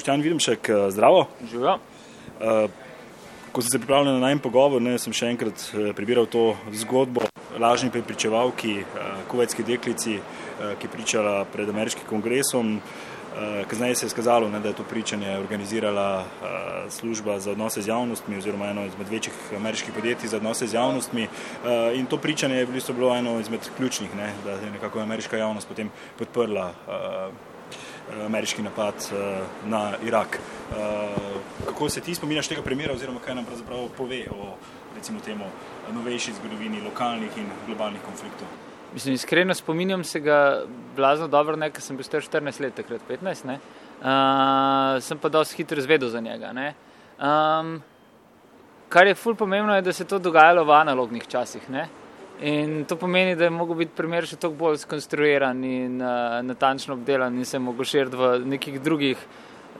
Boštjan Videmšek, zdravo. Živijo. Ko sem se pripravljal na najem pogovor, ne, sem še enkrat prebiral to zgodbo lažni prepričevalki, kuvajski deklici, ki je pričala pred ameriškim kongresom. Kasneje se je skazalo, ne, da je to pričanje organizirala služba za odnose z javnostmi oziroma eno izmed večjih ameriških podjetij za odnose z javnostmi. In to pričanje je bilo eno izmed ključnih, ne, da je nekako ameriška javnost potem podprla ameriški napad uh, na Irak. Uh, kako se ti spominjaš tega primera, oziroma kaj nam pravzaprav pove o recimo, temu novejši zgodovini lokalnih in globalnih konfliktov? Mislim, iskreno spominjam se ga blazno dobro, ne, ker sem bil star 14 let, takrat 15. Ne. Uh, sem pa dosti hitro izvedel za njega. Um, kar je ful pomembno, je, da se je to dogajalo v analognih časih. Ne. In to pomeni, da je mogel biti primer še toliko bolj skonstruiran in uh, natančno obdelan in se je mogel širiti v nekih drugih,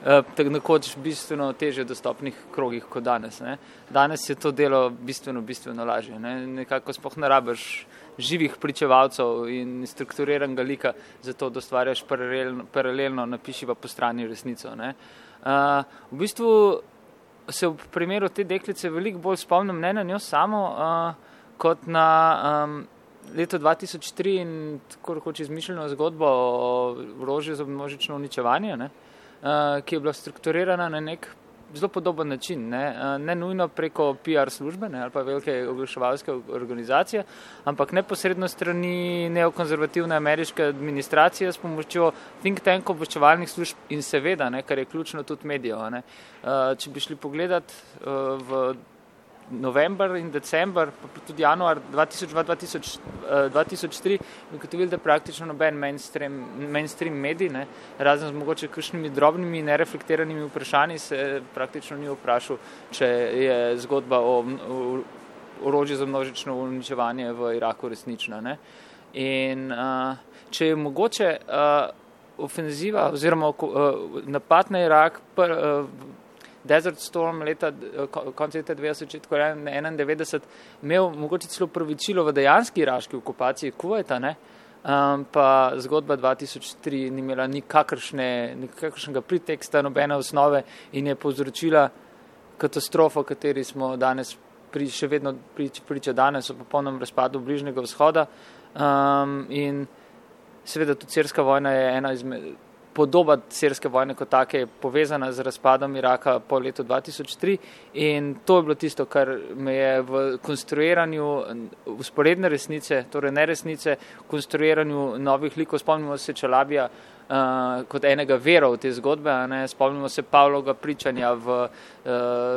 uh, tako nekoč bistveno teže dostopnih krogih kot danes. Ne. Danes je to delo bistveno, bistveno lažje. Ne. Nekako spoh ne rabiš živih pričevalcev in strukturiranega lika za to, da stvarjaš paralelno, paralelno napiši pa po strani resnico. Uh, v bistvu se v primeru te deklice veliko bolj spomnim ne na njo samo, uh, kot na um, leto 2003 in tako rekoč izmišljeno zgodbo o orožju za množično uničevanje, ne, uh, ki je bila strukturirana na nek zelo podoben način, ne, uh, ne nujno preko PR službe ne, ali pa velike oglaševalske organizacije, ampak neposredno strani neokonzervativne ameriške administracije s pomočjo think tank obveščevalnih služb in seveda, ne, kar je ključno tudi medijev. Uh, če bi šli pogledat uh, v november in december, pa tudi januar 2002-2003, ugotovili, da praktično noben mainstream, mainstream medij, ne, razen z mogoče kakšnimi drobnimi nereflektiranimi vprašanji, se praktično ni vprašal, če je zgodba o, o orožju za množično uničevanje v Iraku resnična. Ne. In uh, če je mogoče uh, ofenziva oziroma uh, napad na Irak pr, uh, Desert Storm leta, konca leta 1991 imel mogoče celo pravičilo v dejanski iraški okupaciji Kuwaita, ne? Um, pa zgodba 2003 ni imela nikakršne, nikakršnega priteksta, nobene osnove in je povzročila katastrofo, kateri smo danes pri, še vedno priča, priča danes o popolnem razpadu bližnjega vzhoda. Um, in seveda tudi sirska vojna je ena izmed podoba sirske vojne kot take je povezana z razpadom Iraka po letu 2003 in to je bilo tisto, kar me je v konstruiranju usporedne resnice, torej ne resnice, konstruiranju novih likov, spomnimo se Čalabija, uh, kot enega verov te zgodbe. Ne? Spomnimo se Pavloga pričanja v uh,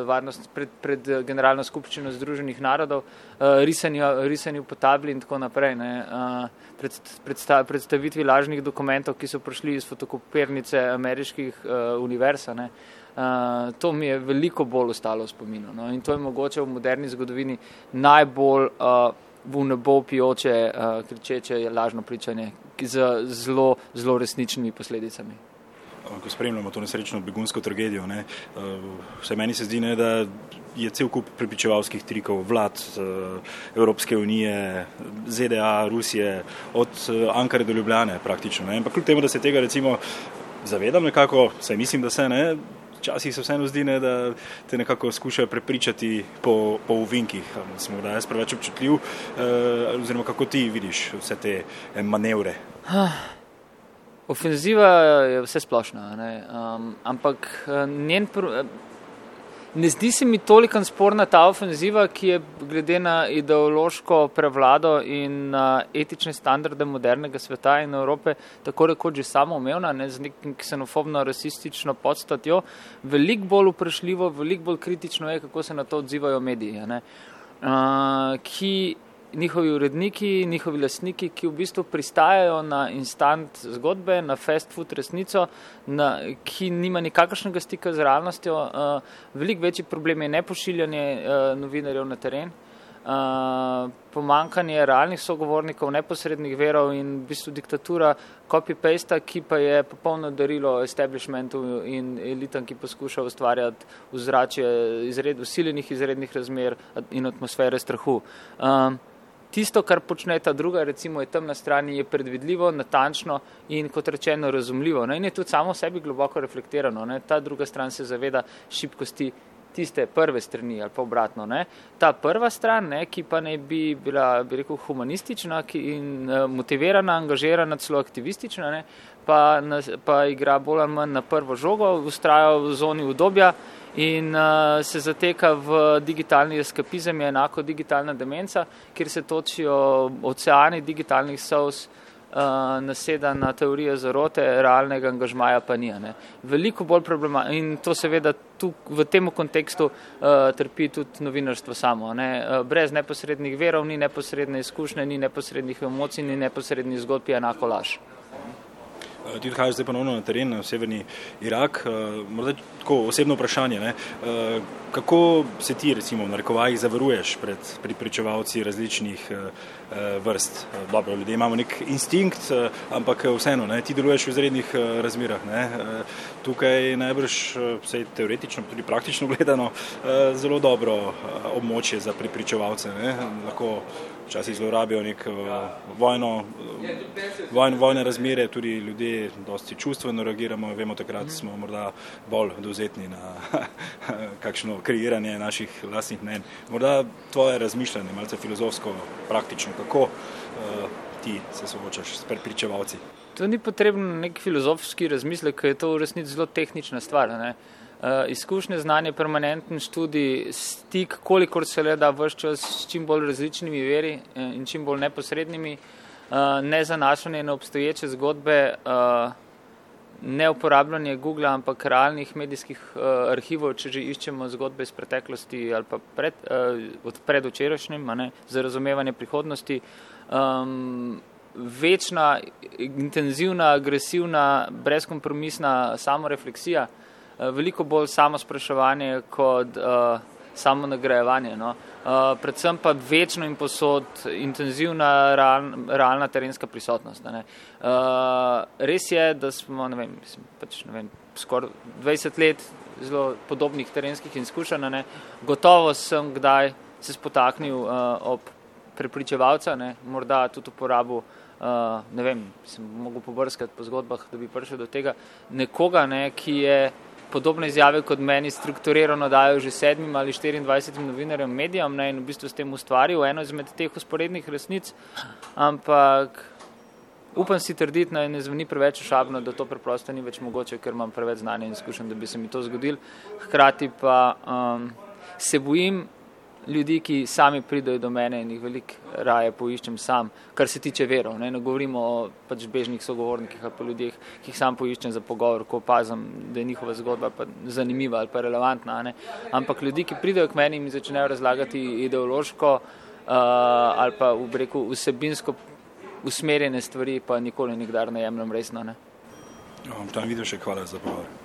varnost pred, pred Generalno skupščino Združenih narodov, uh, risanju, risanju po tabli in tako naprej. Uh, pred, predsta, predstavitvi lažnih dokumentov, ki so prišli iz fotokopirnice ameriških uh, univerz. Uh, to mi je veliko bolj ostalo v spominu. No? In to je mogoče v moderni zgodovini najbolj uh, v nebo pijoče, uh, kričeče lažno pričanje z zelo, zelo resničnimi posledicami. Ko spremljamo to nesrečno begunsko tragedijo, ne, vse meni se zdi, ne, da je cel kup prepričevalskih trikov vlad Evropske unije, ZDA, Rusije, od Ankare do Ljubljane praktično. Ne. Ampak kljub temu, da se tega recimo zavedam nekako, saj mislim, da se ne, včasih se vseeno zdi, ne, da te nekako skušajo prepričati po, po uvinkih. Smo da jaz preveč občutljiv, eh, oziroma kako ti vidiš vse te eh, manevre. Ofenziva je vse splošna, um, ampak eh, njen. Pr- Ne zdi se mi toliko sporna ta ofenziva, ki je glede na ideološko prevlado in na etične standarde modernega sveta in Evrope tako rekoč že samoumevna, ne z nekim ksenofobno, rasistično podstatjo, veliko bolj vprašljivo, veliko bolj kritično je, kako se na to odzivajo mediji, ne, uh, ki njihovi uredniki, njihovi lasniki, ki v bistvu pristajajo na instant zgodbe, na fast food resnico, na, ki nima nikakršnega stika z realnostjo. Uh, veliko večji problem je nepošiljanje uh, novinarjev na teren, uh, pomankanje realnih sogovornikov, neposrednih verov in v bistvu diktatura copy-paste, ki pa je popolno darilo establishmentu in elitam, ki poskuša ustvarjati vzračje izred, usiljenih izrednih razmer in atmosfere strahu. Uh, tisto, kar počne ta druga, recimo je tam na strani, je predvidljivo, natančno in kot rečeno razumljivo. Ne? In je tudi samo sebi globoko reflektirano. Ne? Ta druga stran se zaveda šibkosti tiste prve strani ali pa obratno. Ne? Ta prva stran, ne, ki pa ne bi bila, bi rekel, humanistična in uh, motivirana, angažirana, celo aktivistična, ne, pa, na, pa igra bolj ali manj na prvo žogo, ustraja v zoni udobja in uh, se zateka v digitalni eskapizem, je enako digitalna demenca, kjer se točijo oceani digitalnih sous, naseda na teorije zarote, realnega angažmaja pa ni. Ne. Veliko bolj problematično in to seveda tu, v tem kontekstu uh, trpi tudi novinarstvo samo. Ne. Uh, brez neposrednih verov ni neposredne izkušnje, ni neposrednih emocij, ni neposrednih zgodb, je enako laž. Eh, ti odhajaš zdaj ponovno na teren, v severni Irak. Eh, morda tako osebno vprašanje, ne? Eh, kako se ti, recimo, v narekovajih zavaruješ pred pripričevalci različnih vrst? Dobro, ljudje imamo nek instinkt, ampak vseeno, ne? ti deluješ v izrednih razmerah. Ne? Tukaj najbrž, vsej teoretično, tudi praktično gledano, zelo dobro območje za pripričevalce. Ne? Lahko včasih zlorabijo nek vojno, vojno, vojne razmere, tudi ljudje dosti čustveno reagiramo, vemo, takrat smo morda bolj dovzetni na kakšno kreiranje naših lastnih mnen. Morda tvoje razmišljanje, malce filozofsko, praktično, kako uh, ti se soočaš s prepričevalci? To ni potrebno nek filozofski razmislek, ker je to v resnici zelo tehnična stvar. Ne? Uh, izkušnje, znanje, permanenten študij, stik, kolikor se le da vse čas s čim bolj različnimi veri eh, in čim bolj neposrednimi, uh, ne zanašanje na obstoječe zgodbe, ne uporabljanje Google, ampak realnih medijskih arhivov, če že iščemo zgodbe iz preteklosti ali pa pred, od predvčerajšnjim, za razumevanje prihodnosti. Um, večna, intenzivna, agresivna, brezkompromisna samorefleksija, uh, veliko bolj samo spraševanje kot uh, samo nagrajevanje. No. Uh, predvsem pa večno in posod intenzivna, real, realna terenska prisotnost. Uh, res je, da smo ne vem, mislim, pač, ne vem, skoraj 20 let zelo podobnih terenskih izkušenj. Gotovo sem kdaj se spotaknil uh, ob prepričevalca, ne, morda tudi uporabil. Uh, ne vem, sem mogel pobrskati po zgodbah, da bi prišel do tega nekoga, ne, ki je podobne izjave kot meni strukturirano dajo že sedmim ali 24 novinarjem medijem ne, in v bistvu s tem ustvaril eno izmed teh usporednih resnic, ampak upam si trditi, da ne zveni preveč ošabno, da to preprosto ni več mogoče, ker imam preveč znanja in izkušenj, da bi se mi to zgodil. Hkrati pa um, se bojim, ljudi, ki sami pridejo do mene in jih veliko raje poiščem sam, kar se tiče verov. Ne, ne govorimo o pač bežnih sogovornikih ali pa ljudeh, ki jih sam poiščem za pogovor, ko opazim, da je njihova zgodba zanimiva ali pa relevantna. Ne. Ampak ljudi, ki pridejo k meni in mi začnejo razlagati ideološko uh, ali pa v breku vsebinsko usmerjene stvari, pa nikoli nikdar ne jemljem resno. Tam vidim še hvala za pogovor.